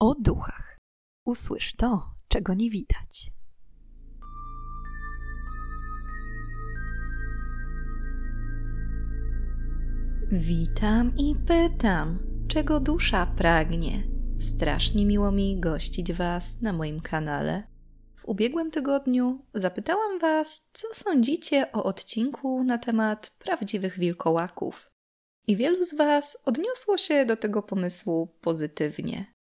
o duchach. Usłysz to, czego nie widać. Witam i pytam, czego dusza pragnie. Strasznie miło mi gościć Was na moim kanale. W ubiegłym tygodniu zapytałam Was, co sądzicie o odcinku na temat prawdziwych wilkołaków. I wielu z Was odniosło się do tego pomysłu pozytywnie.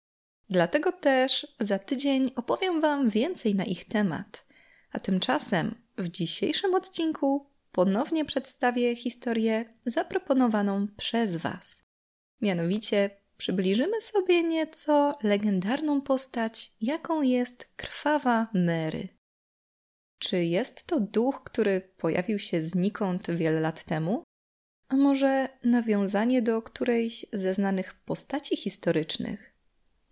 Dlatego też za tydzień opowiem Wam więcej na ich temat. A tymczasem w dzisiejszym odcinku ponownie przedstawię historię zaproponowaną przez Was. Mianowicie przybliżymy sobie nieco legendarną postać, jaką jest krwawa Mary. Czy jest to duch, który pojawił się znikąd wiele lat temu? A może nawiązanie do którejś ze znanych postaci historycznych?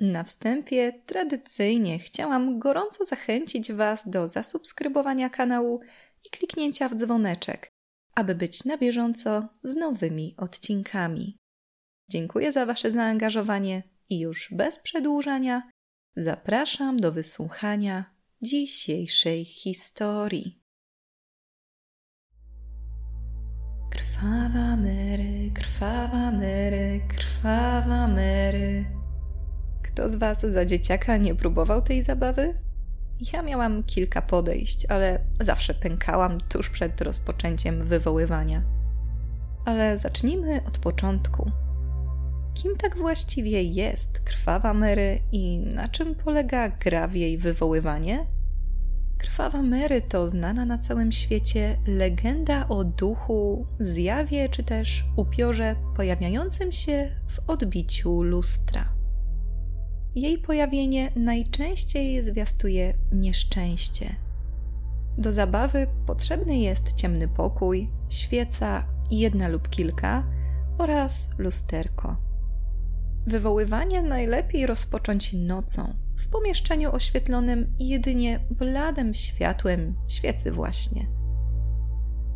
Na wstępie tradycyjnie chciałam gorąco zachęcić Was do zasubskrybowania kanału i kliknięcia w dzwoneczek, aby być na bieżąco z nowymi odcinkami. Dziękuję za Wasze zaangażowanie i już bez przedłużania zapraszam do wysłuchania dzisiejszej historii. Krwawa Mary, krwawa Mary, krwawa Mary. Kto z Was za dzieciaka nie próbował tej zabawy? Ja miałam kilka podejść, ale zawsze pękałam tuż przed rozpoczęciem wywoływania. Ale zacznijmy od początku. Kim tak właściwie jest krwawa Mary i na czym polega gra w jej wywoływanie? Krwawa Mary to znana na całym świecie legenda o duchu, zjawie czy też upiorze pojawiającym się w odbiciu lustra. Jej pojawienie najczęściej zwiastuje nieszczęście. Do zabawy potrzebny jest ciemny pokój, świeca, jedna lub kilka oraz lusterko. Wywoływanie najlepiej rozpocząć nocą, w pomieszczeniu oświetlonym jedynie bladym światłem świecy właśnie.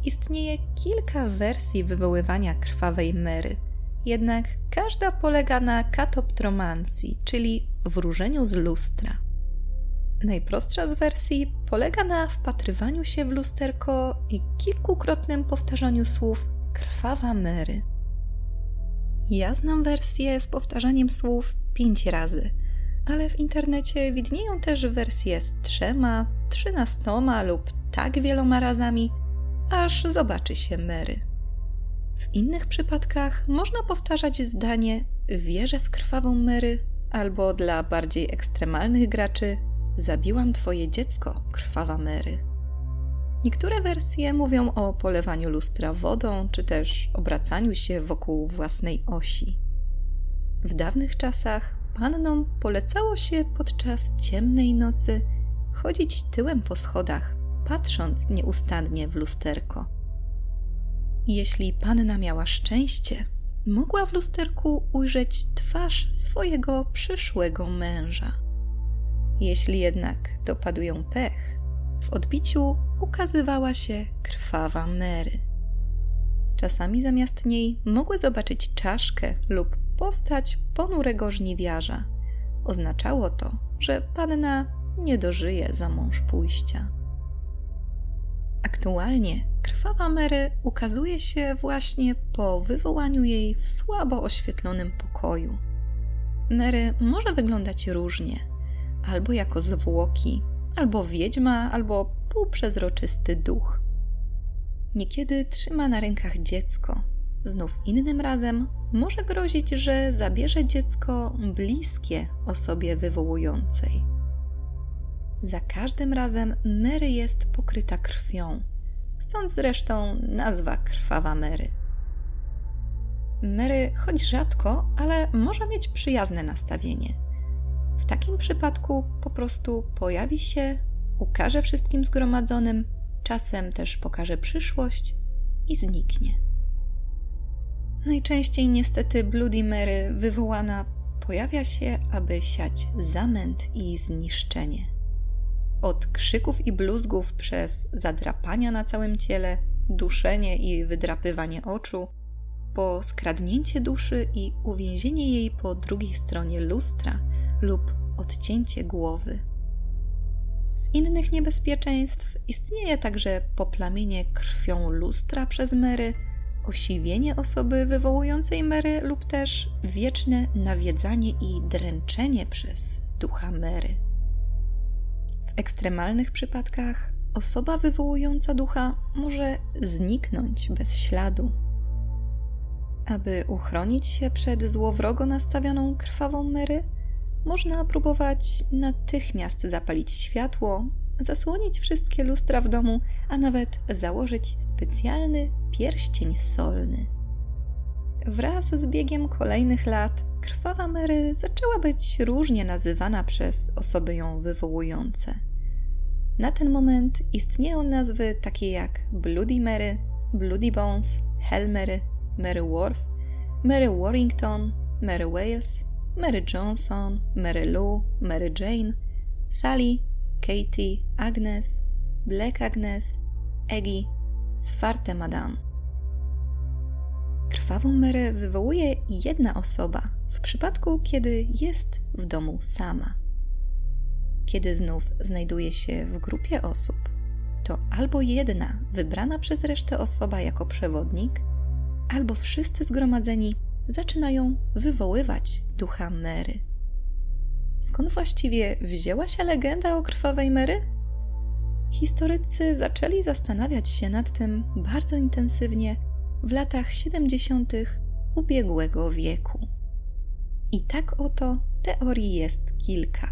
Istnieje kilka wersji wywoływania krwawej Mary – jednak każda polega na katoptromancji, czyli wróżeniu z lustra. Najprostsza z wersji polega na wpatrywaniu się w lusterko i kilkukrotnym powtarzaniu słów krwawa Mary. Ja znam wersję z powtarzaniem słów pięć razy, ale w internecie widnieją też wersje z trzema, trzynastoma lub tak wieloma razami, aż zobaczy się Mary. W innych przypadkach można powtarzać zdanie wierzę w krwawą Mary albo dla bardziej ekstremalnych graczy zabiłam twoje dziecko, krwawa Mary. Niektóre wersje mówią o polewaniu lustra wodą, czy też obracaniu się wokół własnej osi. W dawnych czasach pannom polecało się podczas ciemnej nocy chodzić tyłem po schodach, patrząc nieustannie w lusterko. Jeśli panna miała szczęście, mogła w lusterku ujrzeć twarz swojego przyszłego męża. Jeśli jednak dopadł ją pech, w odbiciu ukazywała się krwawa Mary. Czasami zamiast niej mogły zobaczyć czaszkę lub postać ponurego żniwiarza. Oznaczało to, że panna nie dożyje za mąż pójścia. Aktualnie krwawa Mary ukazuje się właśnie po wywołaniu jej w słabo oświetlonym pokoju. Mary może wyglądać różnie, albo jako zwłoki, albo wiedźma, albo półprzezroczysty duch. Niekiedy trzyma na rękach dziecko, znów innym razem może grozić, że zabierze dziecko bliskie osobie wywołującej. Za każdym razem Mary jest pokryta krwią, stąd zresztą nazwa krwawa Mary. Mary choć rzadko, ale może mieć przyjazne nastawienie. W takim przypadku po prostu pojawi się, ukaże wszystkim zgromadzonym, czasem też pokaże przyszłość i zniknie. Najczęściej niestety Bloody Mary wywołana pojawia się, aby siać zamęt i zniszczenie. Od krzyków i bluzgów przez zadrapania na całym ciele, duszenie i wydrapywanie oczu, po skradnięcie duszy i uwięzienie jej po drugiej stronie lustra lub odcięcie głowy. Z innych niebezpieczeństw istnieje także poplamienie krwią lustra przez Mary, osiwienie osoby wywołującej Mary lub też wieczne nawiedzanie i dręczenie przez ducha Mary. W ekstremalnych przypadkach osoba wywołująca ducha może zniknąć bez śladu. Aby uchronić się przed złowrogo nastawioną krwawą Mary, można próbować natychmiast zapalić światło, zasłonić wszystkie lustra w domu, a nawet założyć specjalny pierścień solny. Wraz z biegiem kolejnych lat krwawa Mary zaczęła być różnie nazywana przez osoby ją wywołujące. Na ten moment istnieją nazwy takie jak Bloody Mary, Bloody Bones, Hell Mary, Mary Worth, Mary Warrington, Mary Wales, Mary Johnson, Mary Lou, Mary Jane, Sally, Katie, Agnes, Black Agnes, Eggy, Zwarte Madame. Krwawą Mary wywołuje jedna osoba w przypadku, kiedy jest w domu sama. Kiedy znów znajduje się w grupie osób, to albo jedna wybrana przez resztę osoba jako przewodnik, albo wszyscy zgromadzeni zaczynają wywoływać ducha Mary. Skąd właściwie wzięła się legenda o krwawej Mary? Historycy zaczęli zastanawiać się nad tym bardzo intensywnie w latach 70. ubiegłego wieku. I tak oto teorii jest kilka.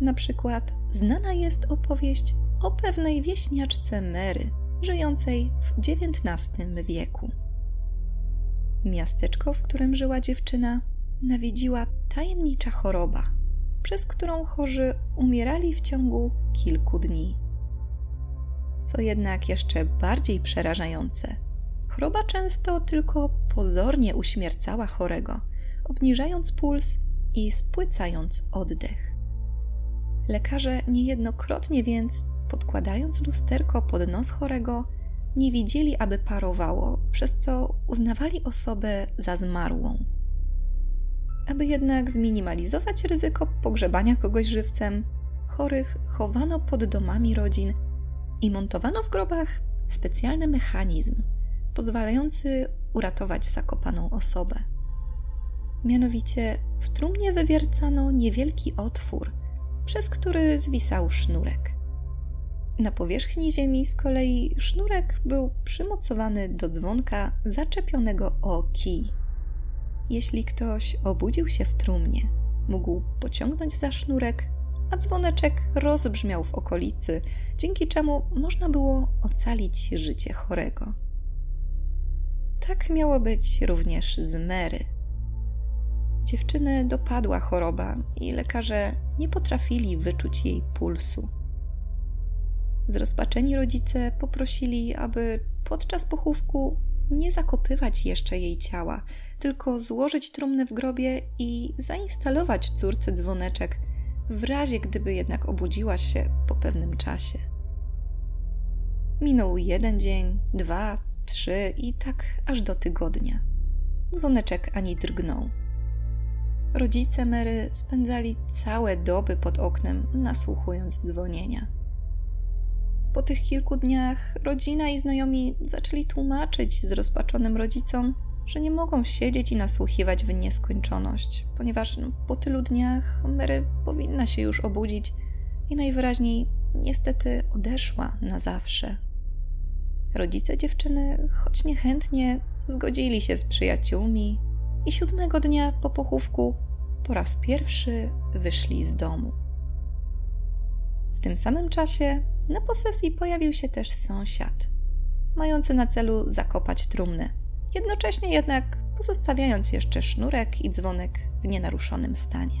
Na przykład znana jest opowieść o pewnej wieśniaczce Mary, żyjącej w XIX wieku. Miasteczko, w którym żyła dziewczyna, nawiedziła tajemnicza choroba, przez którą chorzy umierali w ciągu kilku dni. Co jednak jeszcze bardziej przerażające, choroba często tylko pozornie uśmiercała chorego, obniżając puls i spłycając oddech. Lekarze niejednokrotnie więc, podkładając lusterko pod nos chorego, nie widzieli, aby parowało, przez co uznawali osobę za zmarłą. Aby jednak zminimalizować ryzyko pogrzebania kogoś żywcem, chorych chowano pod domami rodzin i montowano w grobach specjalny mechanizm pozwalający uratować zakopaną osobę. Mianowicie w trumnie wywiercano niewielki otwór, przez który zwisał sznurek. Na powierzchni ziemi z kolei sznurek był przymocowany do dzwonka zaczepionego o kij. Jeśli ktoś obudził się w trumnie, mógł pociągnąć za sznurek, a dzwoneczek rozbrzmiał w okolicy, dzięki czemu można było ocalić życie chorego. Tak miało być również z Mary. Dziewczynę dopadła choroba i lekarze nie potrafili wyczuć jej pulsu. Zrozpaczeni rodzice poprosili, aby podczas pochówku nie zakopywać jeszcze jej ciała, tylko złożyć trumnę w grobie i zainstalować córce dzwoneczek, w razie gdyby jednak obudziła się po pewnym czasie. Minął jeden dzień, dwa, trzy i tak aż do tygodnia. Dzwoneczek ani drgnął. Rodzice Mary spędzali całe doby pod oknem, nasłuchując dzwonienia. Po tych kilku dniach rodzina i znajomi zaczęli tłumaczyć zrozpaczonym rodzicom, że nie mogą siedzieć i nasłuchiwać w nieskończoność, ponieważ no, po tylu dniach Mary powinna się już obudzić i najwyraźniej niestety odeszła na zawsze. Rodzice dziewczyny, choć niechętnie, zgodzili się z przyjaciółmi i siódmego dnia po pochówku po raz pierwszy wyszli z domu. W tym samym czasie na posesji pojawił się też sąsiad, mający na celu zakopać trumnę, jednocześnie jednak pozostawiając jeszcze sznurek i dzwonek w nienaruszonym stanie.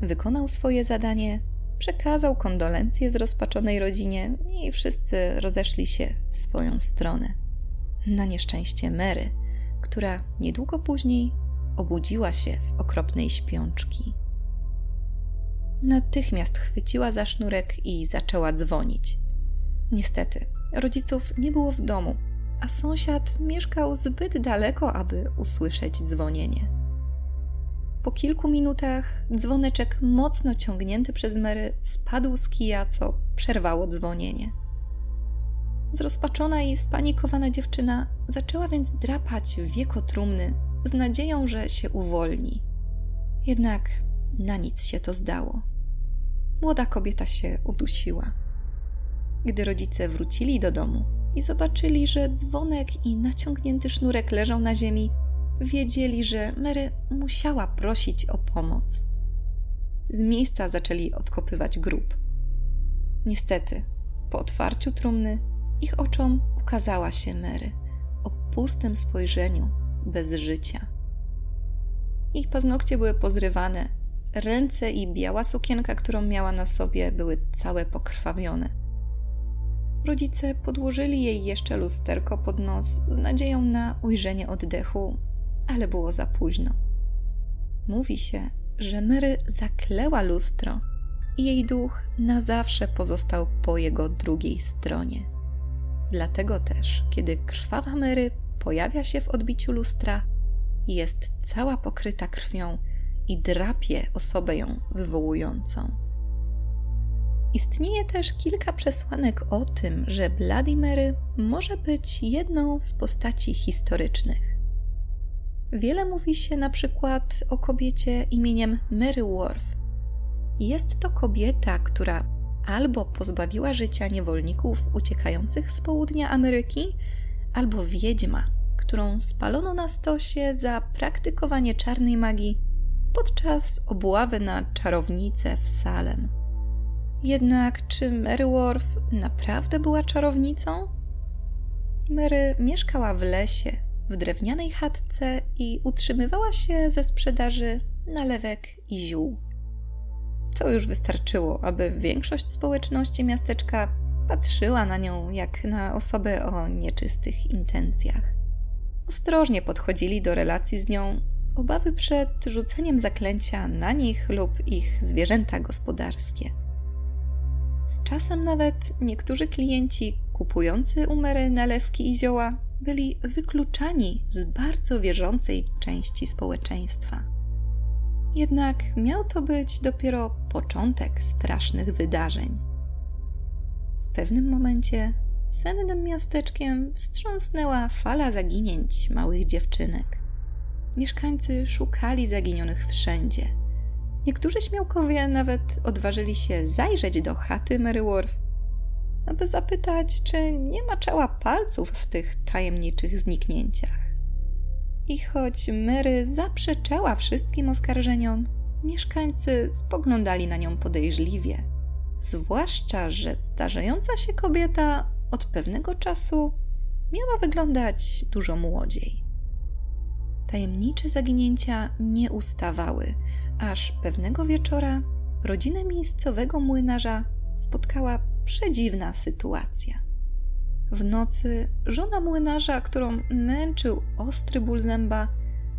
Wykonał swoje zadanie, przekazał kondolencje zrozpaczonej rodzinie i wszyscy rozeszli się w swoją stronę. Na nieszczęście Mary, która niedługo później obudziła się z okropnej śpiączki. Natychmiast chwyciła za sznurek i zaczęła dzwonić. Niestety, rodziców nie było w domu, a sąsiad mieszkał zbyt daleko, aby usłyszeć dzwonienie. Po kilku minutach dzwoneczek mocno ciągnięty przez Mary spadł z kija, co przerwało dzwonienie. Zrozpaczona i spanikowana dziewczyna zaczęła więc drapać w wieko trumny z nadzieją, że się uwolni. Jednak na nic się to zdało. Młoda kobieta się udusiła. Gdy rodzice wrócili do domu i zobaczyli, że dzwonek i naciągnięty sznurek leżą na ziemi, wiedzieli, że Mary musiała prosić o pomoc. Z miejsca zaczęli odkopywać grób. Niestety, po otwarciu trumny ich oczom ukazała się Mary o pustym spojrzeniu, bez życia. Ich paznokcie były pozrywane, ręce i biała sukienka, którą miała na sobie, były całe pokrwawione. Rodzice podłożyli jej jeszcze lusterko pod nos z nadzieją na ujrzenie oddechu, ale było za późno. Mówi się, że Mary zakleła lustro i jej duch na zawsze pozostał po jego drugiej stronie. Dlatego też, kiedy krwawa Mary pojawia się w odbiciu lustra, jest cała pokryta krwią i drapie osobę ją wywołującą. Istnieje też kilka przesłanek o tym, że Bloody Mary może być jedną z postaci historycznych. Wiele mówi się na przykład o kobiecie imieniem Mary Worth. Jest to kobieta, która albo pozbawiła życia niewolników uciekających z południa Ameryki, albo wiedźma, którą spalono na stosie za praktykowanie czarnej magii podczas obławy na czarownicę w Salem. Jednak czy Mary Worth naprawdę była czarownicą? Mary mieszkała w lesie, w drewnianej chatce i utrzymywała się ze sprzedaży nalewek i ziół. To już wystarczyło, aby większość społeczności miasteczka patrzyła na nią jak na osobę o nieczystych intencjach. Ostrożnie podchodzili do relacji z nią z obawy przed rzuceniem zaklęcia na nich lub ich zwierzęta gospodarskie. Z czasem nawet niektórzy klienci kupujący umery nalewki i zioła byli wykluczani z bardzo wierzącej części społeczeństwa. Jednak miał to być dopiero początek strasznych wydarzeń. W pewnym momencie sennym miasteczkiem wstrząsnęła fala zaginięć małych dziewczynek. Mieszkańcy szukali zaginionych wszędzie. Niektórzy śmiałkowie nawet odważyli się zajrzeć do chaty Mary Worth, aby zapytać, czy nie maczała palców w tych tajemniczych zniknięciach. I choć Mary zaprzeczała wszystkim oskarżeniom, mieszkańcy spoglądali na nią podejrzliwie. Zwłaszcza, że starzejąca się kobieta od pewnego czasu miała wyglądać dużo młodziej. Tajemnicze zaginięcia nie ustawały, aż pewnego wieczora rodzinę miejscowego młynarza spotkała przedziwna sytuacja. W nocy żona młynarza, którą męczył ostry ból zęba,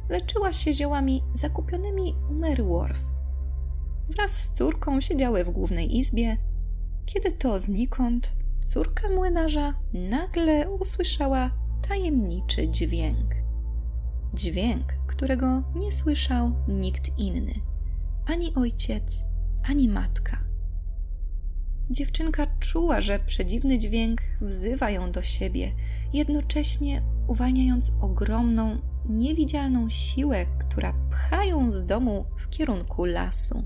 leczyła się ziołami zakupionymi u Mary. Wraz z córką siedziały w głównej izbie, kiedy to znikąd córka młynarza nagle usłyszała tajemniczy dźwięk. Dźwięk, którego nie słyszał nikt inny ani ojciec, ani matka. Dziewczynka czuła, że przedziwny dźwięk wzywa ją do siebie, jednocześnie uwalniając ogromną, niewidzialną siłę, która pcha ją z domu w kierunku lasu.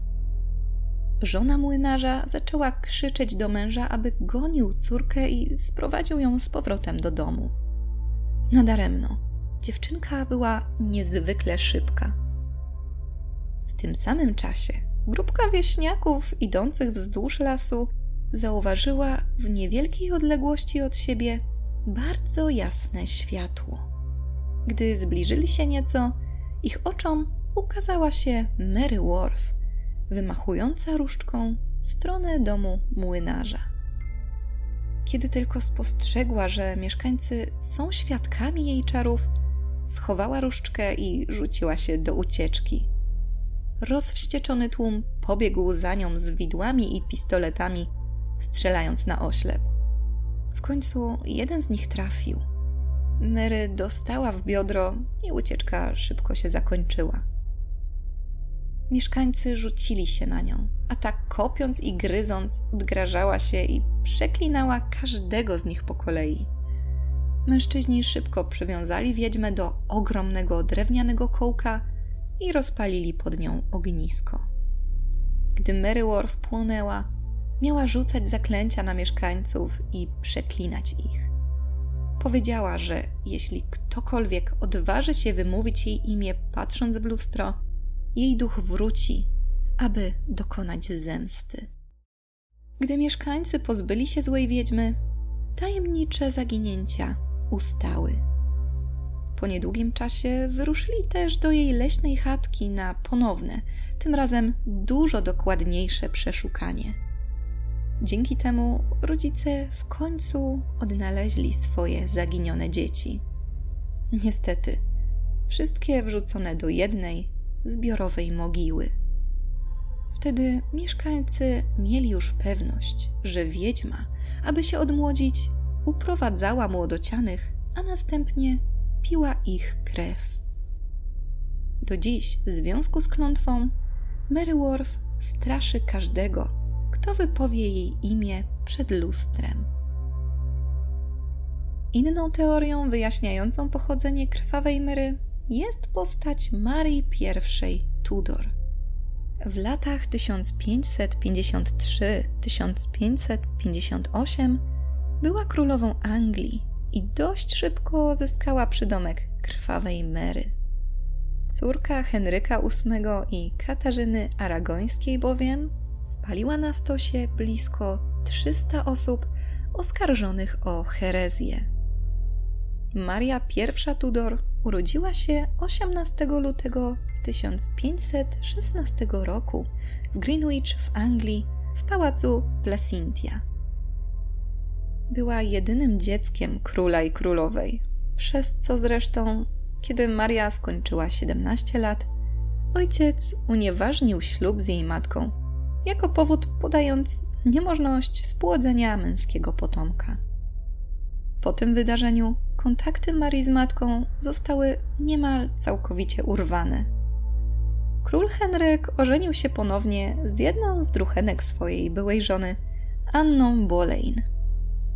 Żona młynarza zaczęła krzyczeć do męża, aby gonił córkę i sprowadził ją z powrotem do domu. Nadaremno. Dziewczynka była niezwykle szybka. W tym samym czasie grupka wieśniaków idących wzdłuż lasu zauważyła w niewielkiej odległości od siebie bardzo jasne światło. Gdy zbliżyli się nieco, ich oczom ukazała się Mary Worth, wymachująca różdżką w stronę domu młynarza. Kiedy tylko spostrzegła, że mieszkańcy są świadkami jej czarów, schowała różdżkę i rzuciła się do ucieczki. Rozwścieczony tłum pobiegł za nią z widłami i pistoletami, strzelając na oślep. W końcu jeden z nich trafił. Mary dostała w biodro i ucieczka szybko się zakończyła. Mieszkańcy rzucili się na nią, a tak kopiąc i gryząc, odgrażała się i przeklinała każdego z nich po kolei. Mężczyźni szybko przywiązali wiedźmę do ogromnego drewnianego kołka i rozpalili pod nią ognisko. Gdy Mary Worf płonęła, miała rzucać zaklęcia na mieszkańców i przeklinać ich. Powiedziała, że jeśli ktokolwiek odważy się wymówić jej imię patrząc w lustro, jej duch wróci, aby dokonać zemsty. Gdy mieszkańcy pozbyli się złej wiedźmy, tajemnicze zaginięcia ustały. Po niedługim czasie wyruszyli też do jej leśnej chatki na ponowne, tym razem dużo dokładniejsze przeszukanie. Dzięki temu rodzice w końcu odnaleźli swoje zaginione dzieci. Niestety, wszystkie wrzucone do jednej zbiorowej mogiły. Wtedy mieszkańcy mieli już pewność, że wiedźma, aby się odmłodzić, uprowadzała młodocianych, a następnie piła ich krew. Do dziś, w związku z klątwą, Mary Worf straszy każdego, kto wypowie jej imię przed lustrem. Inną teorią wyjaśniającą pochodzenie krwawej Mary jest postać Marii I Tudor. W latach 1553-1558 była królową Anglii i dość szybko zyskała przydomek krwawej Mary. Córka Henryka VIII i Katarzyny Aragońskiej bowiem spaliła na stosie blisko 300 osób oskarżonych o herezję. Maria I Tudor urodziła się 18 lutego 1516 roku w Greenwich w Anglii w pałacu Placentia. Była jedynym dzieckiem króla i królowej, przez co zresztą, kiedy Maria skończyła 17 lat, ojciec unieważnił ślub z jej matką, jako powód podając niemożność spłodzenia męskiego potomka. Po tym wydarzeniu kontakty Marii z matką zostały niemal całkowicie urwane. Król Henryk ożenił się ponownie z jedną z druchenek swojej byłej żony, Anną Boleyn.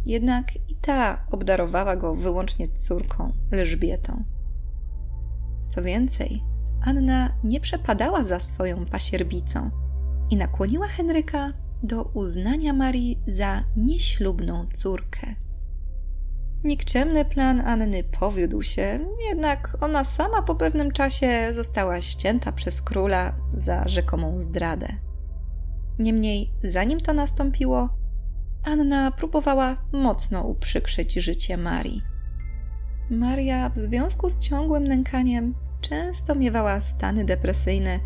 Jednak i ta obdarowała go wyłącznie córką, Elżbietą. Co więcej, Anna nie przepadała za swoją pasierbicą i nakłoniła Henryka do uznania Marii za nieślubną córkę. Nikczemny plan Anny powiódł się, jednak ona sama po pewnym czasie została ścięta przez króla za rzekomą zdradę. Niemniej, zanim to nastąpiło, Anna próbowała mocno uprzykrzyć życie Marii. Maria w związku z ciągłym nękaniem często miewała stany depresyjne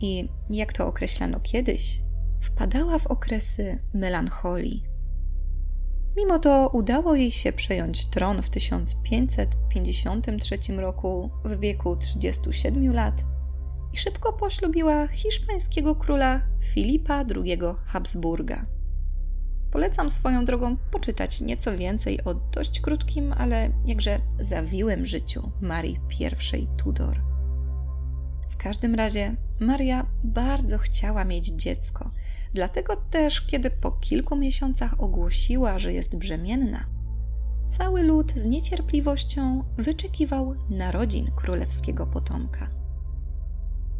i, jak to określano kiedyś, wpadała w okresy melancholii. Mimo to udało jej się przejąć tron w 1553 roku w wieku 37 lat i szybko poślubiła hiszpańskiego króla Filipa II Habsburga. Polecam swoją drogą poczytać nieco więcej o dość krótkim, ale jakże zawiłym życiu Marii I Tudor. W każdym razie Maria bardzo chciała mieć dziecko – Dlatego też, kiedy po kilku miesiącach ogłosiła, że jest brzemienna, cały lud z niecierpliwością wyczekiwał narodzin królewskiego potomka.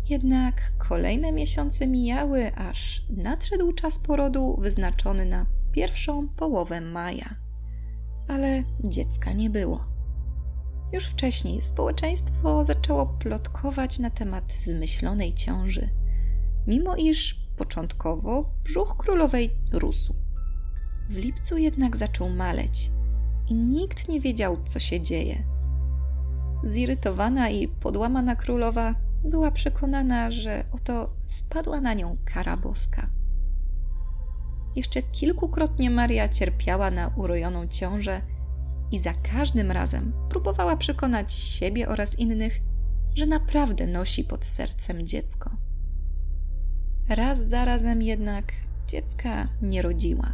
Jednak kolejne miesiące mijały, aż nadszedł czas porodu wyznaczony na pierwszą połowę maja. Ale dziecka nie było. Już wcześniej społeczeństwo zaczęło plotkować na temat zmyślonej ciąży, mimo iż Początkowo brzuch królowej rósł. W lipcu jednak zaczął maleć i nikt nie wiedział, co się dzieje. Zirytowana i podłamana królowa była przekonana, że oto spadła na nią kara boska. Jeszcze kilkukrotnie Maria cierpiała na urojoną ciążę i za każdym razem próbowała przekonać siebie oraz innych, że naprawdę nosi pod sercem dziecko. Raz za razem jednak dziecka nie rodziła.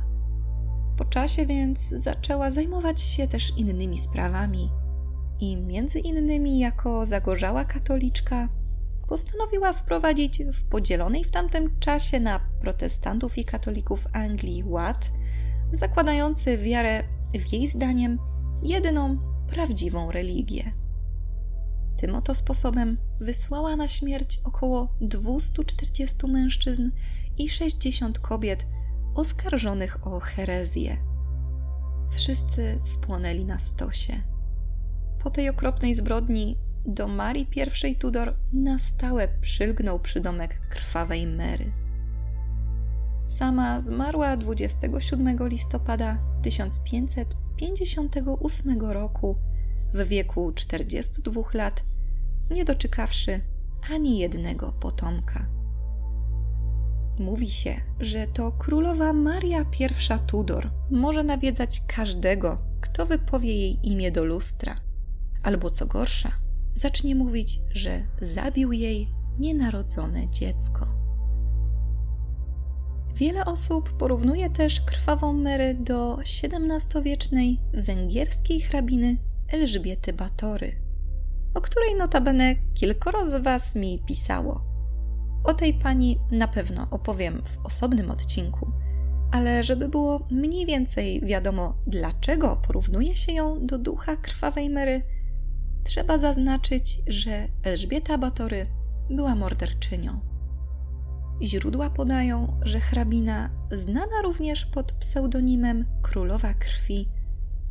Po czasie więc zaczęła zajmować się też innymi sprawami i między innymi jako zagorzała katoliczka postanowiła wprowadzić w podzielonej w tamtym czasie na protestantów i katolików Anglii ład, zakładający wiarę w jej zdaniem jedyną prawdziwą religię. Tym oto sposobem wysłała na śmierć około 240 mężczyzn i 60 kobiet oskarżonych o herezję. Wszyscy spłonęli na stosie. Po tej okropnej zbrodni do Marii I Tudor na stałe przylgnął przydomek krwawej Mary. Sama zmarła 27 listopada 1558 roku w wieku 42 lat, nie doczekawszy ani jednego potomka. Mówi się, że to królowa Maria I Tudor może nawiedzać każdego, kto wypowie jej imię do lustra, albo co gorsza, zacznie mówić, że zabił jej nienarodzone dziecko. Wiele osób porównuje też krwawą Mary do XVII-wiecznej węgierskiej hrabiny Elżbiety Batory, o której notabene kilkoro z Was mi pisało. O tej pani na pewno opowiem w osobnym odcinku, ale żeby było mniej więcej wiadomo, dlaczego porównuje się ją do ducha krwawej Mary, trzeba zaznaczyć, że Elżbieta Batory była morderczynią. Źródła podają, że hrabina, znana również pod pseudonimem Królowa Krwi,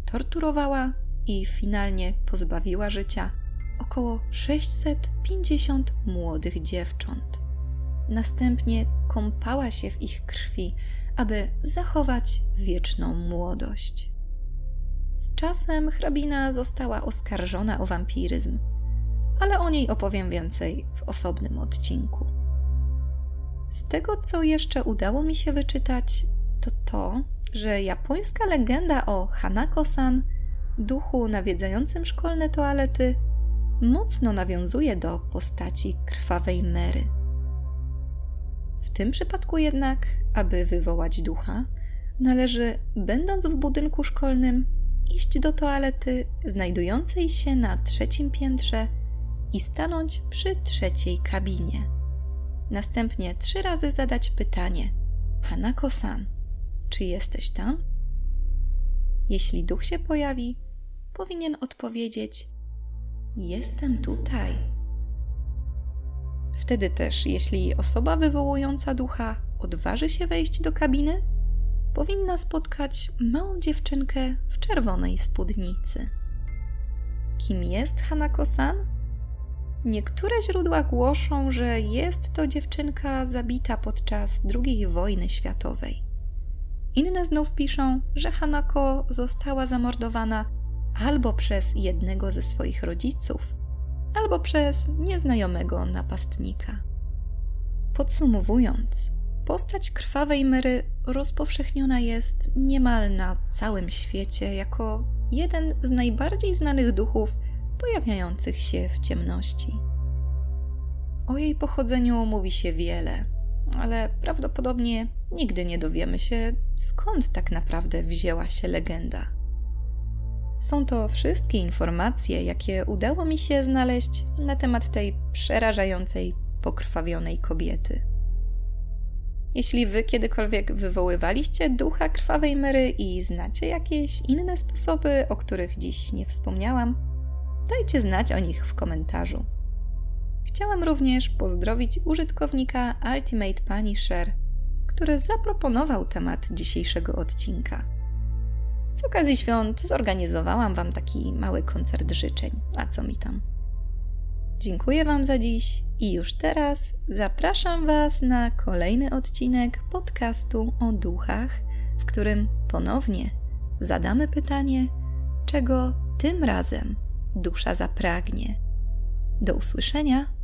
torturowała i finalnie pozbawiła życia około 650 młodych dziewcząt. Następnie kąpała się w ich krwi, aby zachować wieczną młodość. Z czasem hrabina została oskarżona o wampiryzm, ale o niej opowiem więcej w osobnym odcinku. Z tego, co jeszcze udało mi się wyczytać, to to, że japońska legenda o Hanako-san, duchu nawiedzającym szkolne toalety, mocno nawiązuje do postaci krwawej Mary. W tym przypadku jednak, aby wywołać ducha, należy, będąc w budynku szkolnym, iść do toalety znajdującej się na trzecim piętrze i stanąć przy trzeciej kabinie. Następnie trzy razy zadać pytanie: Hanako-san, czy jesteś tam? Jeśli duch się pojawi, powinien odpowiedzieć: Jestem tutaj. Wtedy też, jeśli osoba wywołująca ducha odważy się wejść do kabiny, powinna spotkać małą dziewczynkę w czerwonej spódnicy. Kim jest Hanako-san? Niektóre źródła głoszą, że jest to dziewczynka zabita podczas II wojny światowej. Inne znów piszą, że Hanako została zamordowana albo przez jednego ze swoich rodziców, albo przez nieznajomego napastnika. Podsumowując, postać krwawej Mary rozpowszechniona jest niemal na całym świecie jako jeden z najbardziej znanych duchów pojawiających się w ciemności. O jej pochodzeniu mówi się wiele, ale prawdopodobnie nigdy nie dowiemy się, skąd tak naprawdę wzięła się legenda. Są to wszystkie informacje, jakie udało mi się znaleźć na temat tej przerażającej, pokrwawionej kobiety. Jeśli wy kiedykolwiek wywoływaliście ducha krwawej Mary i znacie jakieś inne sposoby, o których dziś nie wspomniałam, dajcie znać o nich w komentarzu. Chciałam również pozdrowić użytkownika Ultimate Punisher, który zaproponował temat dzisiejszego odcinka. Z okazji świąt zorganizowałam Wam taki mały koncert życzeń, a co mi tam. Dziękuję Wam za dziś i już teraz zapraszam Was na kolejny odcinek podcastu o duchach, w którym ponownie zadamy pytanie, czego tym razem dusza zapragnie. Do usłyszenia